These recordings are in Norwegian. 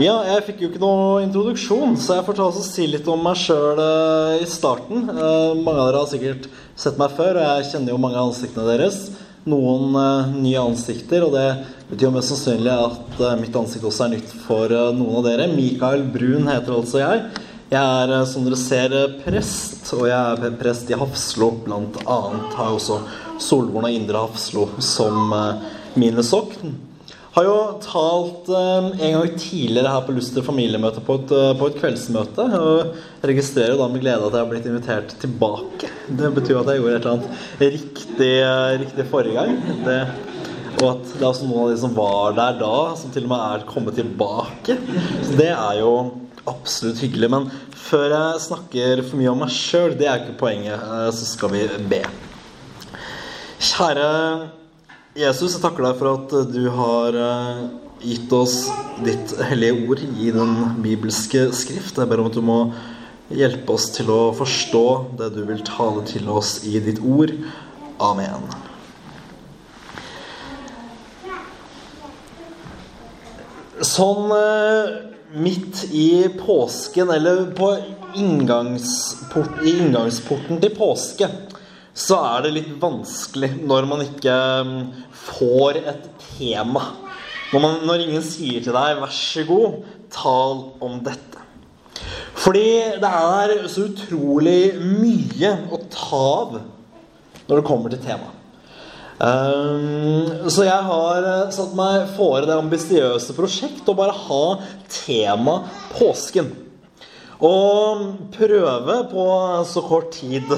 Ja, jeg fikk jo ikke noe introduksjon, så jeg får ta og si litt om meg sjøl i starten. Eh, mange av dere har sikkert sett meg før, og jeg kjenner jo mange av ansiktene deres. Noen eh, nye ansikter, og det betyr jo mest sannsynlig at eh, mitt ansikt også er nytt for noen av dere. Mikael Brun heter altså jeg. Jeg er, som dere ser, prest, og jeg er prest i Hafslo, blant annet. Har også Solvorn og Indre Hafslo som mine sokn. Har jo talt um, en gang tidligere her på Luster familiemøte på et, uh, på et kveldsmøte. Og registrerer da med glede at jeg har blitt invitert tilbake. Det betyr at jeg gjorde et eller annet riktig, uh, riktig forrige gang. Det, og at det er også noen av de som var der da, som til og med er kommet tilbake. Så det er jo absolutt hyggelig. Men før jeg snakker for mye om meg sjøl, det er ikke poenget, uh, så skal vi be. Kjære Jesus, jeg takker deg for at du har eh, gitt oss ditt hellige ord i den bibelske skrift. Jeg ber om at du må hjelpe oss til å forstå det du vil tale til oss i ditt ord. Amen. Sånn eh, midt i påsken, eller på inngangsport, i inngangsporten til påske så er det litt vanskelig når man ikke mm, får et tema. Når, man, når ingen sier til deg 'vær så god, tal om dette'. Fordi det er så utrolig mye å ta av når det kommer til temaet. Um, så jeg har eh, satt meg fore det ambisiøse prosjekt å bare ha tema påsken. Og prøve på så kort tid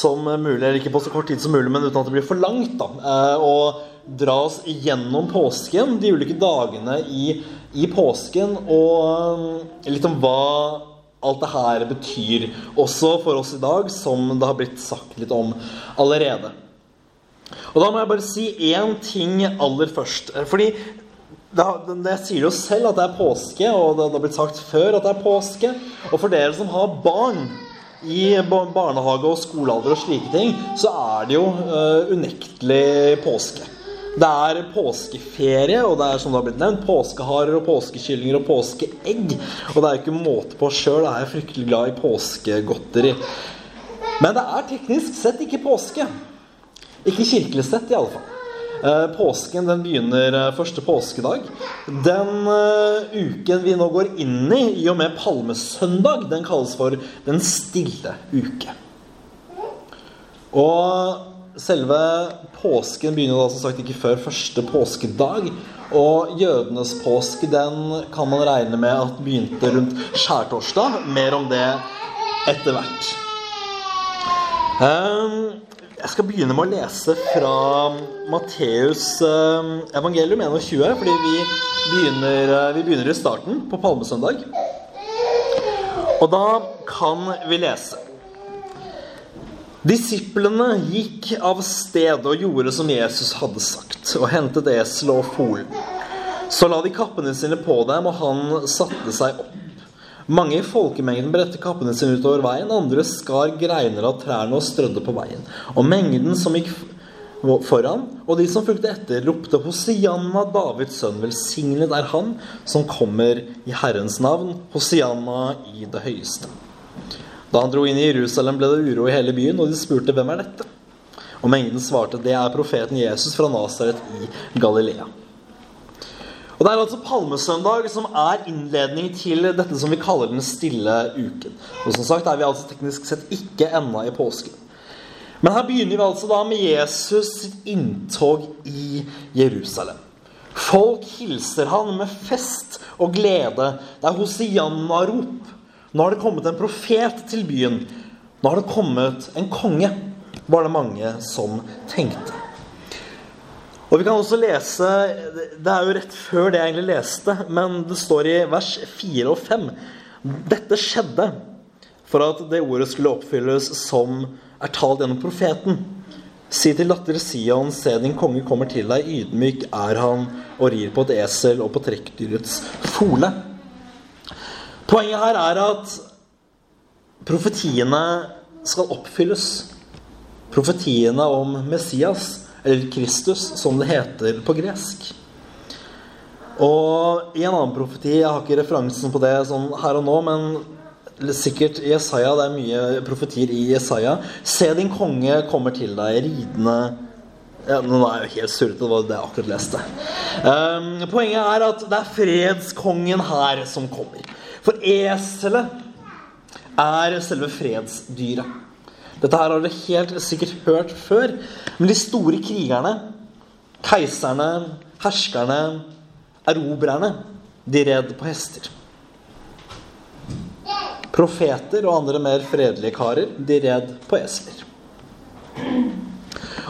som mulig, eller ikke på så kort tid som mulig, men uten at det blir for langt, da, eh, å dra oss gjennom påsken, de ulike dagene i, i påsken, og eh, litt om hva alt det her betyr, også for oss i dag, som det har blitt sagt litt om allerede. Og da må jeg bare si én ting aller først. Fordi det, det, sier jo selv at det er påske, og det, det har blitt sagt før at det er påske. Og for dere som har barn i barnehage og skolealder og slike ting, så er det jo uh, unektelig påske. Det er påskeferie, og det er som det har blitt nevnt, påskeharer og påskekyllinger og påskeegg. Og det er jo ikke måte på. Sjøl er jeg fryktelig glad i påskegodteri. Men det er teknisk sett ikke påske. Ikke kirkelig sett, i alle fall. Eh, påsken den begynner eh, første påskedag. Den uh, uken vi nå går inn i, i og med palmesøndag, den kalles for Den stille uke. Og selve påsken begynner da som sagt ikke før første påskedag. Og jødenes påske den kan man regne med at begynte rundt skjærtorsdag. Mer om det etter hvert. Um, jeg skal begynne med å lese fra Matteus eh, evangelium 21, fordi vi begynner, eh, vi begynner i starten, på palmesøndag. Og da kan vi lese. Disiplene gikk av sted og gjorde som Jesus hadde sagt, og hentet esel og folen. Så la de kappene sine på dem, og han satte seg opp. Mange i folkemengden bredte kappene sine utover veien, andre skar greiner av trærne og strødde på veien. Og mengden som gikk foran, og de som fulgte etter, ropte Hosianna, Davids sønn, velsignet er han som kommer i Herrens navn, Hosianna i det høyeste. Da han dro inn i Jerusalem, ble det uro i hele byen, og de spurte hvem er dette? Og mengden svarte det er profeten Jesus fra Nasaret i Galilea. Og Det er altså palmesøndag som er innledning til dette som vi kaller den stille uken. Og som sagt er vi altså teknisk sett ikke ennå i påsken. Men her begynner vi altså da med Jesus sitt inntog i Jerusalem. Folk hilser han med fest og glede. Det er hosianna-rop. Nå har det kommet en profet til byen. Nå har det kommet en konge, var det mange som tenkte. Og vi kan også lese Det er jo rett før det jeg egentlig leste, men det står i vers 4 og 5. Dette skjedde for at det ordet skulle oppfylles som er talt gjennom profeten. Si til datter Sion, se din konge kommer til deg, ydmyk er han og rir på et esel og på trekkdyrets fole. Poenget her er at profetiene skal oppfylles. Profetiene om Messias eller Kristus, som det heter på gresk. Og i en annen profeti Jeg har ikke referansen på det sånn her og nå, men sikkert i Jesaja. Det er mye profetier i Jesaja. Se, din konge kommer til deg ridende ja, Nå er jeg jo helt surrete, det var det jeg akkurat leste. Um, poenget er at det er fredskongen her som kommer. For eselet er selve fredsdyret. Dette her har dere helt sikkert hørt før. Men de store krigerne, keiserne, herskerne, erobrerne, de red på hester. Profeter og andre mer fredelige karer, de red på esler.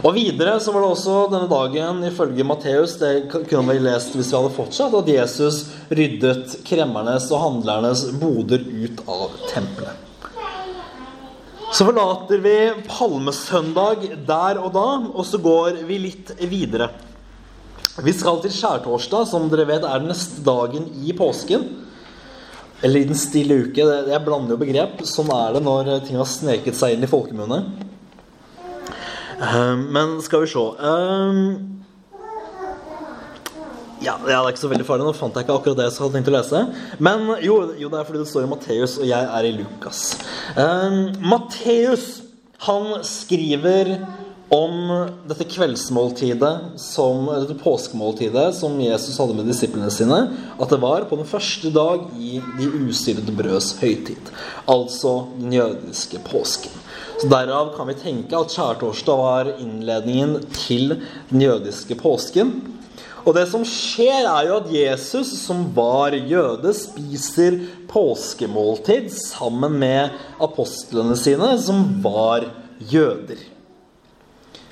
Og videre så var det også denne dagen, ifølge Matteus, det kunne vi lest hvis vi hadde fortsatt, at Jesus ryddet kremmernes og handlernes boder ut av tempelet. Så forlater vi palmesøndag der og da, og så går vi litt videre. Vi skal til skjærtorsdag, som dere vet er den neste dagen i påsken. Eller i den stille uke. Jeg blander jo begrep. Sånn er det når ting har sneket seg inn i folkemunne. Ehm, men skal vi se ehm, ja, det er ikke så veldig farlig. Nå fant jeg ikke akkurat det jeg hadde tenkt å lese. Men jo, jo, det er fordi det står i Matteus, og jeg er i Lukas. Um, Matteus han skriver om dette kveldsmåltidet, som, dette påskemåltidet, som Jesus hadde med disiplene sine. At det var på den første dag i de usyrede brøds høytid. Altså den jødiske påsken. Så Derav kan vi tenke at skjærtorsdag var innledningen til den jødiske påsken. Og det som skjer, er jo at Jesus, som var jøde, spiser påskemåltid sammen med apostlene sine, som var jøder.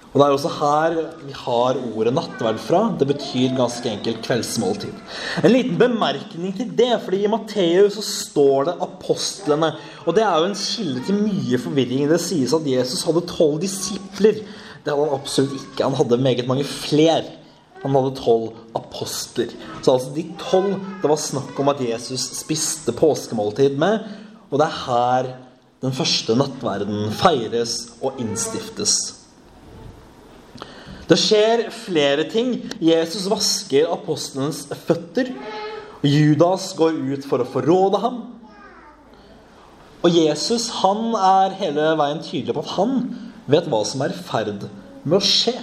Og Det er også her vi har ordet nattverd fra. Det betyr ganske enkelt kveldsmåltid. En liten bemerkning til det, fordi i Matteus så står det apostlene. Og det er jo en kilde til mye forvirring. Det sies at Jesus hadde tolv disipler. Det hadde han absolutt ikke. Han hadde meget mange fler. Han hadde tolv apostler. Så altså de tolv det var snakk om at Jesus spiste påskemåltid med. Og det er her den første nattverden feires og innstiftes. Det skjer flere ting. Jesus vasker apostlenes føtter. Judas går ut for å forråde ham. Og Jesus han er hele veien tydelig på at han vet hva som er i ferd med å skje.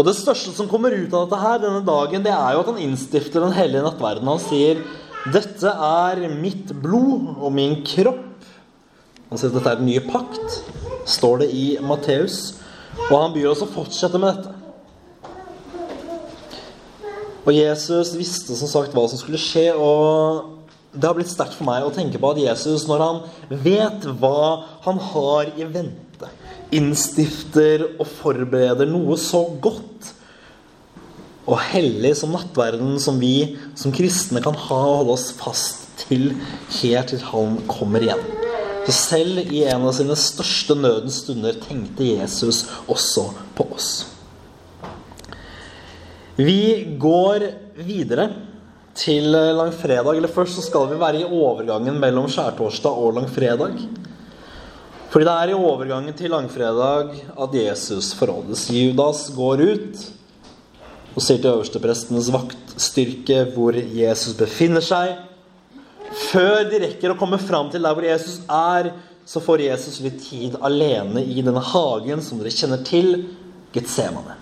Og Det største som kommer ut av dette her denne dagen, det er jo at han innstifter den hellige nattverden. Han sier 'Dette er mitt blod og min kropp'. Han sier at dette er den nye pakt, står det i Matteus. Og han byr oss å fortsette med dette. Og Jesus visste som sagt hva som skulle skje, og det har blitt sterkt for meg å tenke på at Jesus, når han vet hva han har i vente, innstifter og forbereder noe så godt og hellig som nattverden som vi som kristne kan ha og holde oss fast til helt til han kommer igjen. For selv i en av sine største nødens stunder tenkte Jesus også på oss. Vi går videre til langfredag. Eller først så skal vi være i overgangen mellom skjærtorsdag og langfredag. Fordi det er i overgangen til langfredag at Jesus forrådes. Judas går ut og sier til øversteprestenes vaktstyrke hvor Jesus befinner seg. Før de rekker å komme fram til der hvor Jesus er, så får Jesus litt tid alene i denne hagen som dere kjenner til, Getsemane.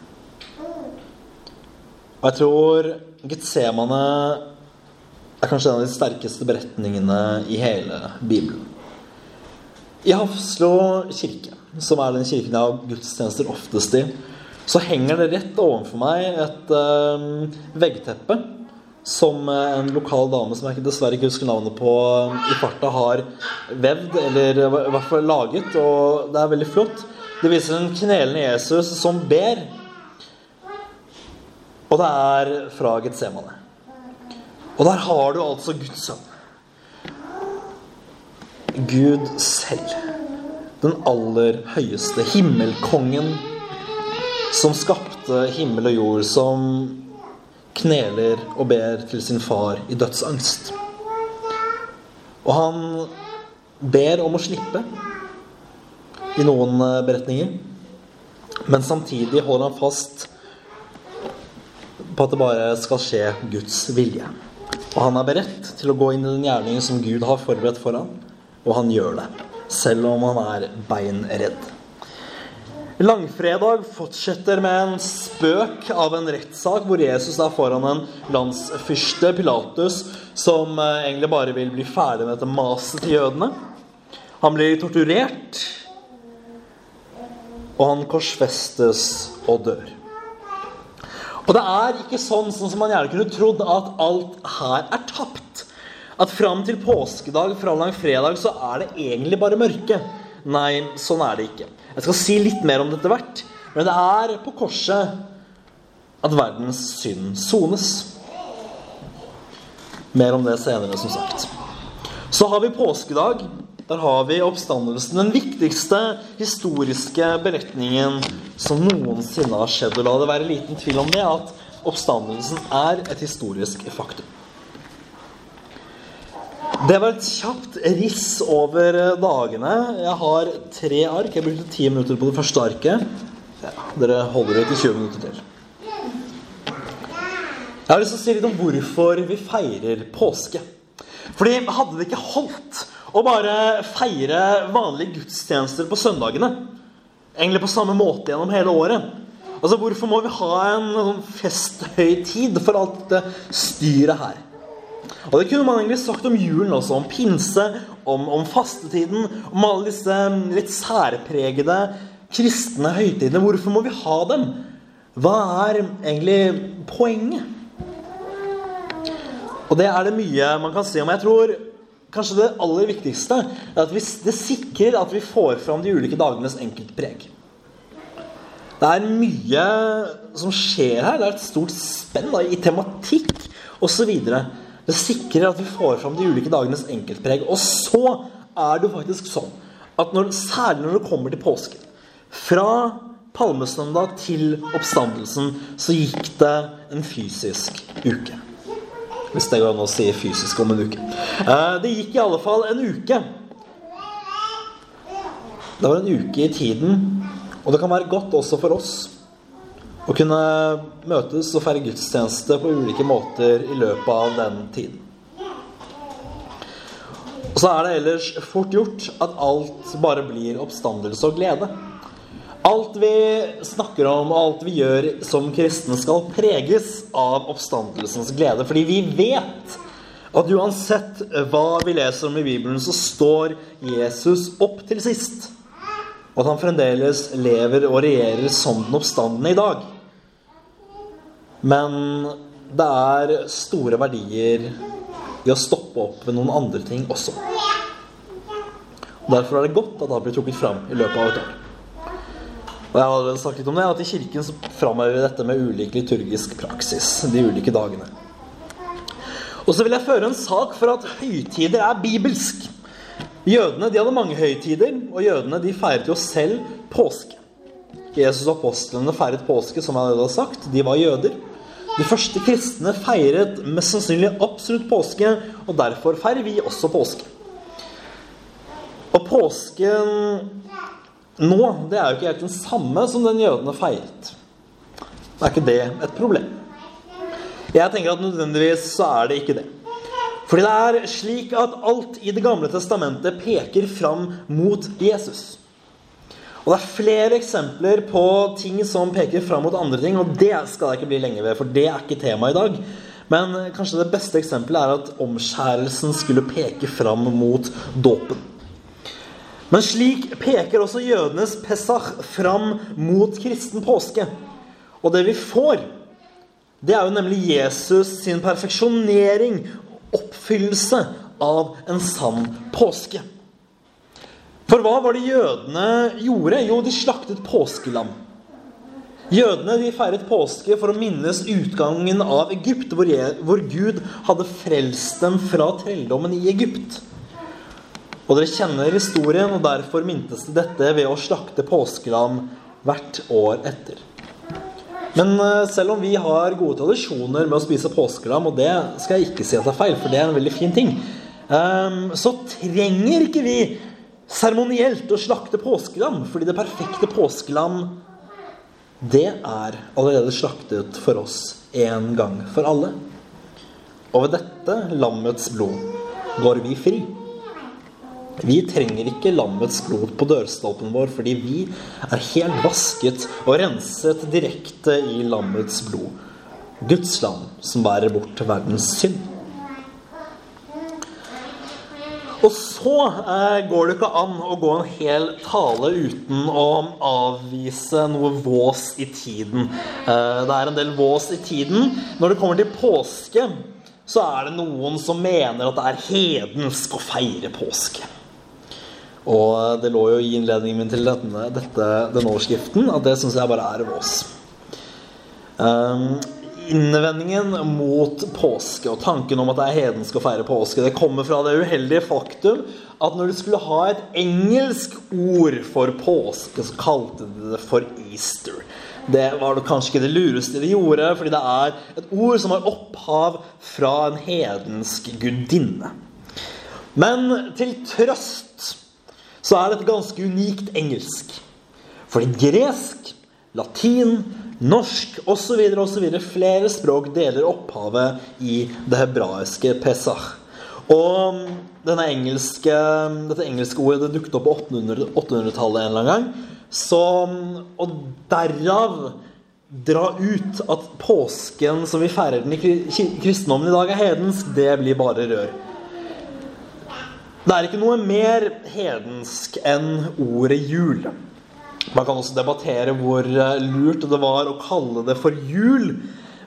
Og jeg tror Getsemane er kanskje en av de sterkeste beretningene i hele Bibelen. I Hafslo kirke, som er den kirken jeg har gudstjenester oftest i, så henger det rett overfor meg et øh, veggteppe som eh, en lokal dame som jeg dessverre ikke husker navnet på i farta, har vevd, eller i hvert fall laget. Og det er veldig flott. Det viser en knelende Jesus som ber. Og det er fra Getsemane. Og der har du altså Guds sønn. Gud selv. Den aller høyeste. Himmelkongen som skapte himmel og jord. Som kneler og ber til sin far i dødsangst. Og han ber om å slippe i noen eh, beretninger. Men samtidig holder han fast på at det bare skal skje Guds vilje. Og han er beredt til å gå inn i den gjerningen som Gud har forberedt for ham, og han gjør det. Selv om han er beinredd. Langfredag fortsetter med en spøk av en rettssak hvor Jesus er foran en landsfyrste, Pilatus, som eh, egentlig bare vil bli ferdig med dette maset til jødene. Han blir torturert, og han korsfestes og dør. Og det er ikke sånn, sånn som man gjerne kunne trodd, at alt her er. At fram til påskedag, fra langfredag, så er det egentlig bare mørke. Nei, sånn er det ikke. Jeg skal si litt mer om det etter hvert. Men det er på korset at verdens synd sones. Mer om det senere, som sagt. Så har vi påskedag. Der har vi oppstandelsen. Den viktigste historiske beretningen som noensinne har skjedd. Og la det være liten tvil om det, at oppstandelsen er et historisk faktum. Det var et kjapt riss over dagene. Jeg har tre ark. Jeg brukte ti minutter på det første arket. Ja, dere holder ut i 20 minutter til. Jeg har lyst til å si litt om hvorfor vi feirer påske. Fordi hadde det ikke holdt å bare feire vanlige gudstjenester på søndagene, egentlig på samme måte gjennom hele året Altså, Hvorfor må vi ha en sånn festhøytid for alt dette styret her? Og Det kunne man egentlig sagt om julen også, om pinse, om, om fastetiden, om alle disse litt særpregede kristne høytidene. Hvorfor må vi ha dem? Hva er egentlig poenget? Og det er det mye man kan si om. Jeg tror kanskje det aller viktigste er at vi, det sikrer at vi får fram de ulike dagenes enkeltpreg. Det er mye som skjer her. Det er et stort spenn da, i tematikk osv. Det sikrer at vi får fram de ulike dagenes enkeltpreg. Og så er det faktisk sånn at når, særlig når det kommer til påsken Fra palmesøndag til oppstandelsen så gikk det en fysisk uke. Hvis det går an å si fysisk om en uke. Eh, det gikk i alle fall en uke. Det var en uke i tiden, og det kan være godt også for oss å kunne møtes og feire gudstjeneste på ulike måter i løpet av den tiden. Og så er det ellers fort gjort at alt bare blir oppstandelse og glede. Alt vi snakker om, og alt vi gjør som kristne, skal preges av oppstandelsens glede. Fordi vi vet at uansett hva vi leser om i Bibelen, så står Jesus opp til sist. Og at han fremdeles lever og regjerer som den oppstandende i dag. Men det er store verdier i å stoppe opp ved noen andre ting også. Og Derfor er det godt at det har blitt trukket fram i løpet av et år. Og jeg har allerede sagt litt om det, at I kirken så framhever vi dette med ulik liturgisk praksis de ulike dagene. Og så vil jeg føre en sak for at høytider er bibelsk. Jødene de hadde mange høytider, og jødene de feiret jo selv påske. Jesus og apostlene feiret påske, som jeg hadde sagt. De var jøder. De første kristne feiret mest sannsynlig absolutt påske, og derfor feirer vi også påske. Og påsken nå, det er jo ikke helt den samme som den jødene feiret. Er ikke det et problem? Jeg tenker at nødvendigvis så er det ikke det. Fordi det er slik at alt i Det gamle testamentet peker fram mot Jesus. Og det er flere eksempler på ting som peker fram mot andre ting, og det skal jeg ikke bli lenge ved, for det er ikke tema i dag. Men kanskje det beste eksempelet er at omskjærelsen skulle peke fram mot dåpen. Men slik peker også jødenes Pesach fram mot kristen påske. Og det vi får, det er jo nemlig Jesus sin perfeksjonering, oppfyllelse av en sann påske. For hva var det jødene gjorde? Jo, de slaktet påskelam. Jødene de feiret påske for å minnes utgangen av Egypt, hvor Gud hadde frelst dem fra trelldommen i Egypt. Og dere kjenner historien, og derfor mintes det dette ved å slakte påskelam hvert år etter. Men eh, selv om vi har gode tradisjoner med å spise påskelam, og det skal jeg ikke si at det er feil, for det er en veldig fin ting, ehm, så trenger ikke vi seremonielt å slakte påskelam, fordi det perfekte påskelam, det er allerede slaktet for oss en gang for alle. Og ved dette lammets blod går vi fri. Vi trenger ikke lammets blod på dørstolpen vår fordi vi er helt vasket og renset direkte i lammets blod. Guds lam som bærer bort verdens synd. Og så eh, går det ikke an å gå en hel tale uten å avvise noe vås i tiden. Eh, det er en del vås i tiden. Når det kommer til påske, så er det noen som mener at det er hedensk å feire påske. Og det lå jo i innledningen min til denne, dette, denne overskriften at det syns jeg bare er vås. Um, innvendingen mot påske og tanken om at det er hedensk å feire påske, det kommer fra det uheldige faktum at når du skulle ha et engelsk ord for påske, så kalte de det for Easter. Det var kanskje ikke det lureste de gjorde, fordi det er et ord som har opphav fra en hedensk gudinne. Men til trøst så er det et ganske unikt engelsk. Fordi gresk, latin, norsk osv. osv. flere språk deler opphavet i det hebraiske pesach. Og denne engelske, dette engelske ordet det dukket opp på 800-tallet 800 en eller annen gang. Så, og derav dra ut at påsken som vi feirer den i kristendommen i dag, er hedensk, det blir bare rør. Det er ikke noe mer hedensk enn ordet jul. Man kan også debattere hvor eh, lurt det var å kalle det for jul.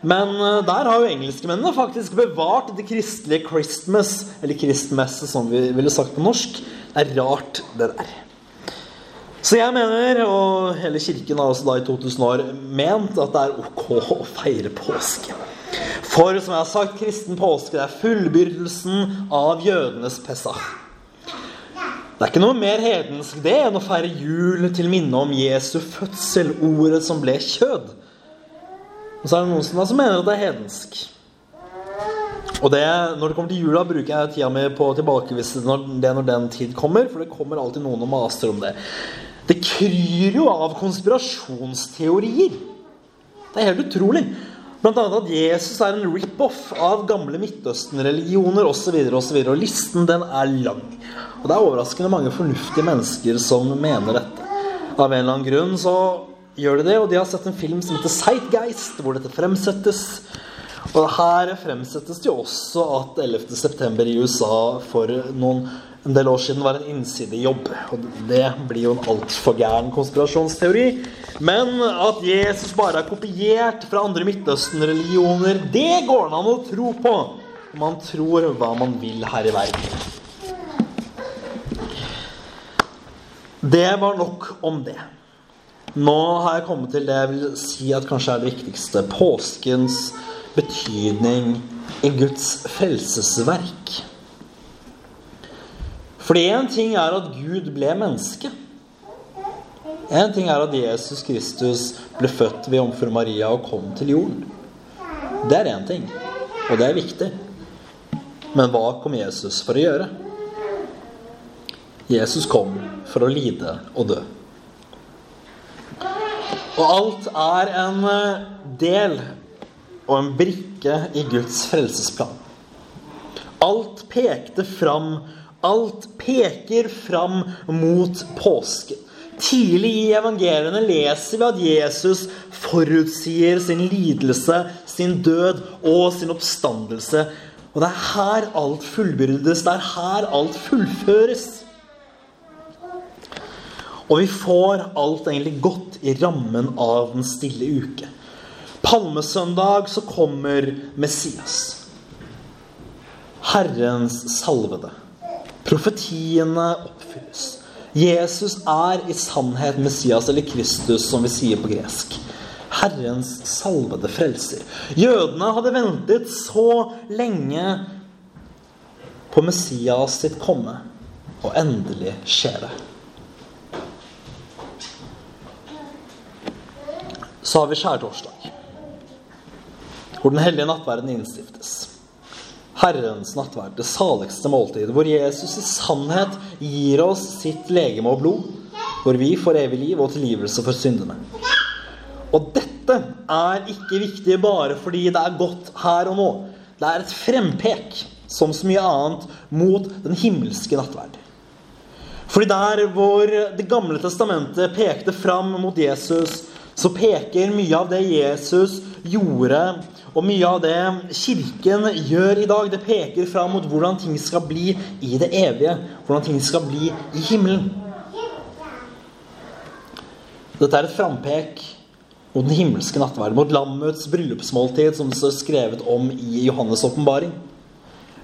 Men eh, der har jo engelskmennene faktisk bevart det kristelige Christmas, eller kristmesse som vi ville sagt på norsk. Det er rart, det der. Så jeg mener, og hele kirken har også da i 2000 år ment, at det er ok å feire påske. For som jeg har sagt, kristen påske er fullbyrdelsen av jødenes pesach. Det er ikke noe mer hedensk det enn å feire jul til minne om Jesu fødsel, ordet som ble kjød. Og så er det noen som mener at det er hedensk. Og det, Når det kommer til jula, bruker jeg tida mi på å tilbakevise det når den tid kommer. For det kommer alltid noen og maser om det. Det kryr jo av konspirasjonsteorier. Det er helt utrolig. Annet at Jesus er en rip-off av gamle Midtøsten-religioner osv. Og, og listen den er lang. Og det er overraskende mange fornuftige mennesker som mener dette. Av en eller annen grunn så gjør de det, og de har sett en film som heter Sightgeist, hvor dette fremsettes. Og her fremsettes det jo også at 11.9. i USA for noen en del år siden var en innsidejobb. Og det blir jo en altfor gæren konspirasjonsteori. Men at Jesus bare er kopiert fra andre Midtøsten-religioner, det går det an å tro på. Man tror hva man vil her i verden. Det var nok om det. Nå har jeg kommet til det jeg vil si at kanskje er det viktigste. Påskens betydning i Guds frelsesverk. Fordi én ting er at Gud ble menneske. Én ting er at Jesus Kristus ble født ved jomfru Maria og kom til jorden. Det er én ting, og det er viktig. Men hva kom Jesus for å gjøre? Jesus kom for å lide og dø. Og alt er en eh, del og en brikke i Guds frelsesplan. Alt pekte fram Alt peker fram mot påske. Tidlig i evangeliene leser vi at Jesus forutsier sin lidelse, sin død og sin oppstandelse. Og det er her alt fullbyrdes. Det er her alt fullføres. Og vi får alt egentlig godt i rammen av den stille uke. Palmesøndag så kommer Messias. Herrens salvede. Profetiene oppfylles. Jesus er i sannhet Messias eller Kristus, som vi sier på gresk. Herrens salvede frelser. Jødene hadde ventet så lenge på Messias sitt komme, og endelig skjer det. Så har vi skjærtorsdag, hvor Den hellige nattverden innstiftes. Herrens nattverd, det saligste måltid, hvor Jesus i sannhet gir oss sitt legeme og blod, hvor vi får evig liv og tilgivelse for syndene. Og dette er ikke viktig bare fordi det er godt her og nå. Det er et frempek, som så mye annet, mot den himmelske nattverd. Fordi der hvor Det gamle testamentet pekte fram mot Jesus, så peker mye av det Jesus gjorde, og mye av det Kirken gjør i dag, det peker fram mot hvordan ting skal bli i det evige. Hvordan ting skal bli i himmelen. Dette er et frampek mot den himmelske nattverd, mot lammets bryllupsmåltid, som det står skrevet om i Johannes' åpenbaring.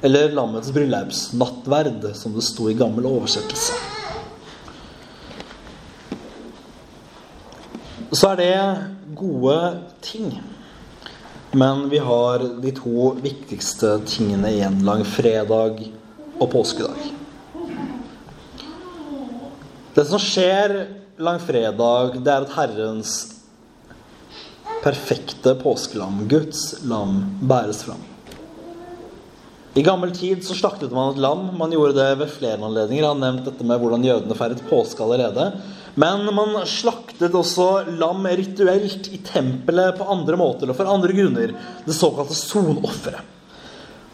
Eller lammets bryllupsnattverd, som det sto i gammel oversettelse. Så er det gode ting. Men vi har de to viktigste tingene igjen langfredag og påskedag. Det som skjer langfredag, det er at Herrens perfekte påskelam, Guds lam, bæres fram. I gammel tid så slaktet man et lam. Man gjorde det ved flere anledninger. Jeg har nevnt dette med hvordan jødene feiret påske allerede. Men man slaktet også lam rituelt i tempelet på andre måter og for andre grunner. Det såkalte sonofferet.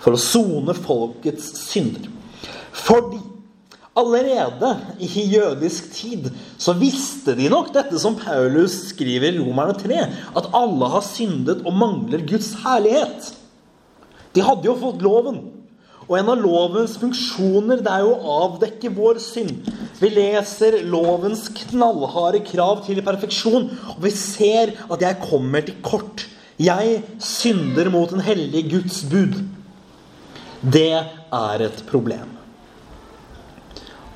For å sone folkets synder. Fordi allerede i jødisk tid så visste de nok dette som Paulus skriver i Romerne 3, at alle har syndet og mangler Guds herlighet. De hadde jo fått loven. Og en av lovens funksjoner det er jo å avdekke vår synd. Vi leser lovens knallharde krav til perfeksjon, og vi ser at jeg kommer til kort. Jeg synder mot en hellig Guds bud. Det er et problem.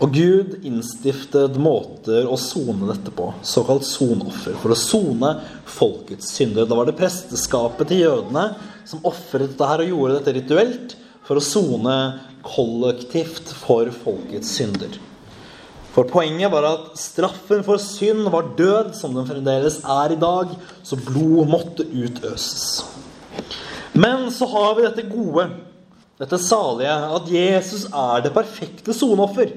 Og Gud innstiftet måter å sone dette på, såkalt sonoffer, for å sone folkets synder. Da var det presteskapet til jødene som ofret dette her og gjorde dette rituelt for å sone kollektivt for folkets synder. For poenget var at straffen for synd var død, som den fremdeles er i dag, så blod måtte utøses. Men så har vi dette gode, dette salige, at Jesus er det perfekte soneoffer.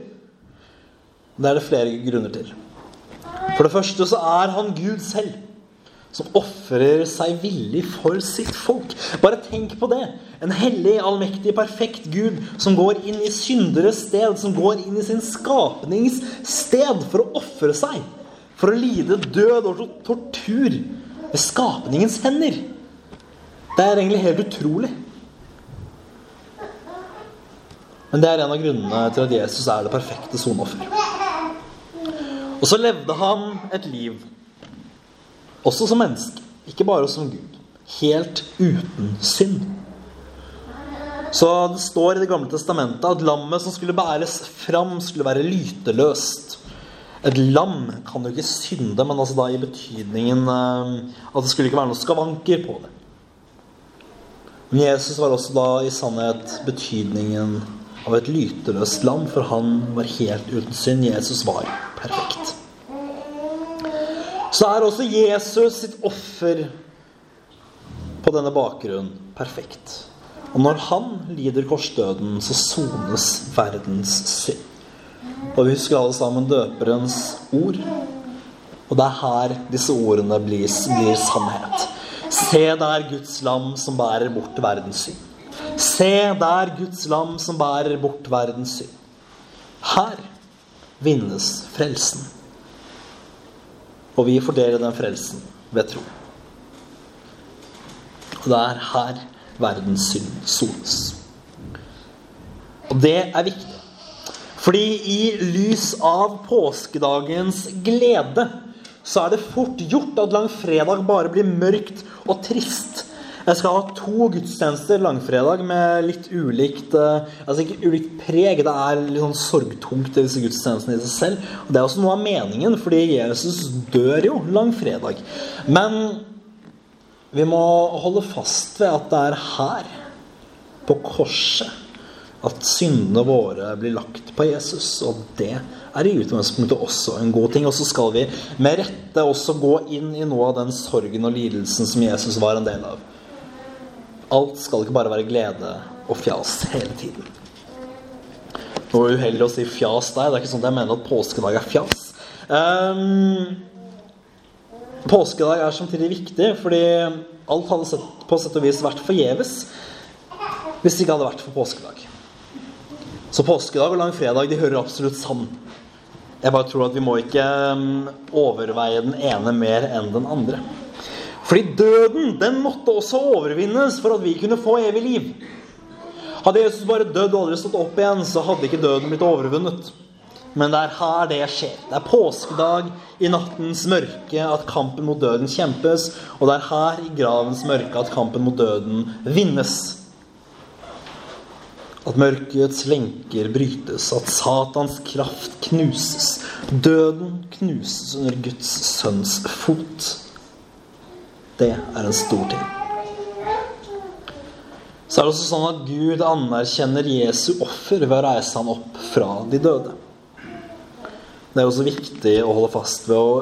Det er det flere grunner til. For det første så er han Gud selv som ofrer seg villig for sitt folk. Bare tenk på det. En hellig, allmektig, perfekt Gud som går inn i synderes sted, som går inn i sin skapnings sted for å ofre seg. For å lide død og tortur ved skapningens hender. Det er egentlig helt utrolig. Men det er en av grunnene til at Jesus er det perfekte sonoffer. Og så levde han et liv også som menneske, ikke bare som Gud. Helt uten synd. Så det står i Det gamle testamentet at lammet som skulle bæres fram, skulle være lyteløst. Et lam kan jo ikke synde, men altså da i betydningen eh, at det skulle ikke være noe skavanker på det. Men Jesus var også da i sannhet betydningen av et lyteløst lam, for han var helt uten synd. Jesus var perfekt så er også Jesus sitt offer på denne bakgrunnen perfekt. Og når han lider korsdøden, så sones verdens synd. Og vi husker alle sammen døperens ord. Og det er her disse ordene blir, blir sannhet. Se der Guds lam som bærer bort verdens synd. Se der Guds lam som bærer bort verdens synd. Her vinnes frelsen. Og vi får dele den frelsen ved tro. Og det er her verdens synd sones. Og det er viktig. Fordi i lys av påskedagens glede så er det fort gjort at langfredag bare blir mørkt og trist jeg skal ha to gudstjenester langfredag med litt ulikt eh, Altså ikke ulikt preg. Det er litt sånn sorgtungt, disse gudstjenestene i seg selv. Og det er også noe av meningen, fordi Jesus dør jo langfredag. Men vi må holde fast ved at det er her, på korset, at syndene våre blir lagt på Jesus. Og det er i utgangspunktet også en god ting. Og så skal vi med rette også gå inn i noe av den sorgen og lidelsen som Jesus var en del av. Alt skal ikke bare være glede og fjas hele tiden. Noe uheldig å si fjas der. Det er ikke sånn at jeg mener at påskedag er fjas. Um, Påskedag er samtidig viktig, fordi alt hadde sett, på sett og vis vært forgjeves hvis det ikke hadde vært for påskedag. Så påskedag og langfredag de hører absolutt sammen. Jeg bare tror at vi må ikke um, overveie den ene mer enn den andre. Fordi døden, den måtte også overvinnes for at vi kunne få evig liv. Hadde Jesus bare dødd og aldri stått opp igjen, så hadde ikke døden blitt overvunnet. Men det er her det skjer. Det er påskedag i nattens mørke at kampen mot døden kjempes. Og det er her i gravens mørke at kampen mot døden vinnes. At mørkets lenker brytes, at Satans kraft knuses. Døden knuses under Guds sønns fot. Det er en stor ting. Så er det også sånn at Gud anerkjenner Jesu offer ved å reise ham opp fra de døde. Det er også viktig å holde fast ved å,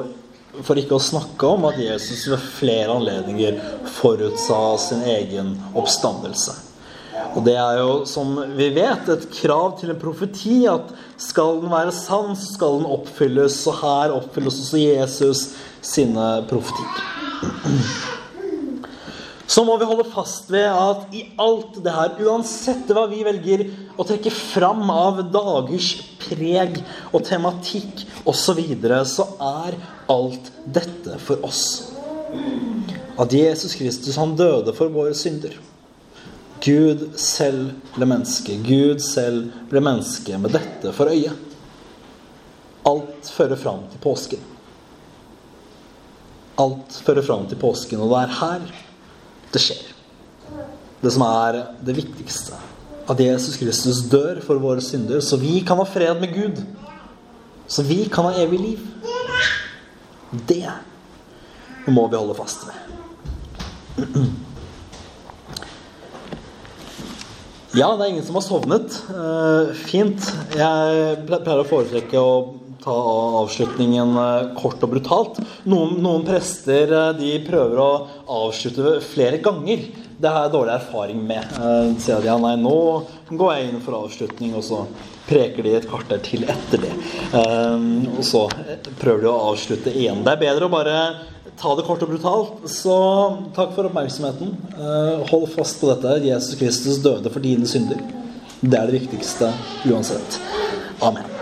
for ikke å snakke om at Jesus ved flere anledninger forutsa sin egen oppstandelse. Og det er jo, som vi vet, et krav til en profeti at skal den være sann, så skal den oppfylles. Og her oppfylles også Jesus sine profetier så må vi holde fast ved at i alt det her, uansett hva vi velger å trekke fram av dagers preg og tematikk osv., så, videre, så er alt dette for oss. At Jesus Kristus, han døde for våre synder. Gud selv ble menneske. Gud selv ble menneske med dette for øye. Alt fører fram til påsken. Alt fører fram til påsken, og det er her det skjer. Det som er det viktigste. At Jesus Kristus dør for våre synder, så vi kan ha fred med Gud. Så vi kan ha evig liv. Det må vi holde fast ved. Ja, det er ingen som har sovnet. Eh, fint. Jeg pleier å foretrekke å ta avslutningen eh, kort og brutalt. Noen, noen, prester eh, de prøver å avslutte flere ganger. Det har jeg dårlig erfaring med. Eh, sier de ja, nei, nå går jeg inn for avslutning, og så preker de et kvarter til etter det. Og så prøver de å avslutte igjen. Det er bedre å bare ta det kort og brutalt. Så takk for oppmerksomheten. Hold fast på dette. Jesus Kristus døde for dine synder. Det er det viktigste uansett. Amen.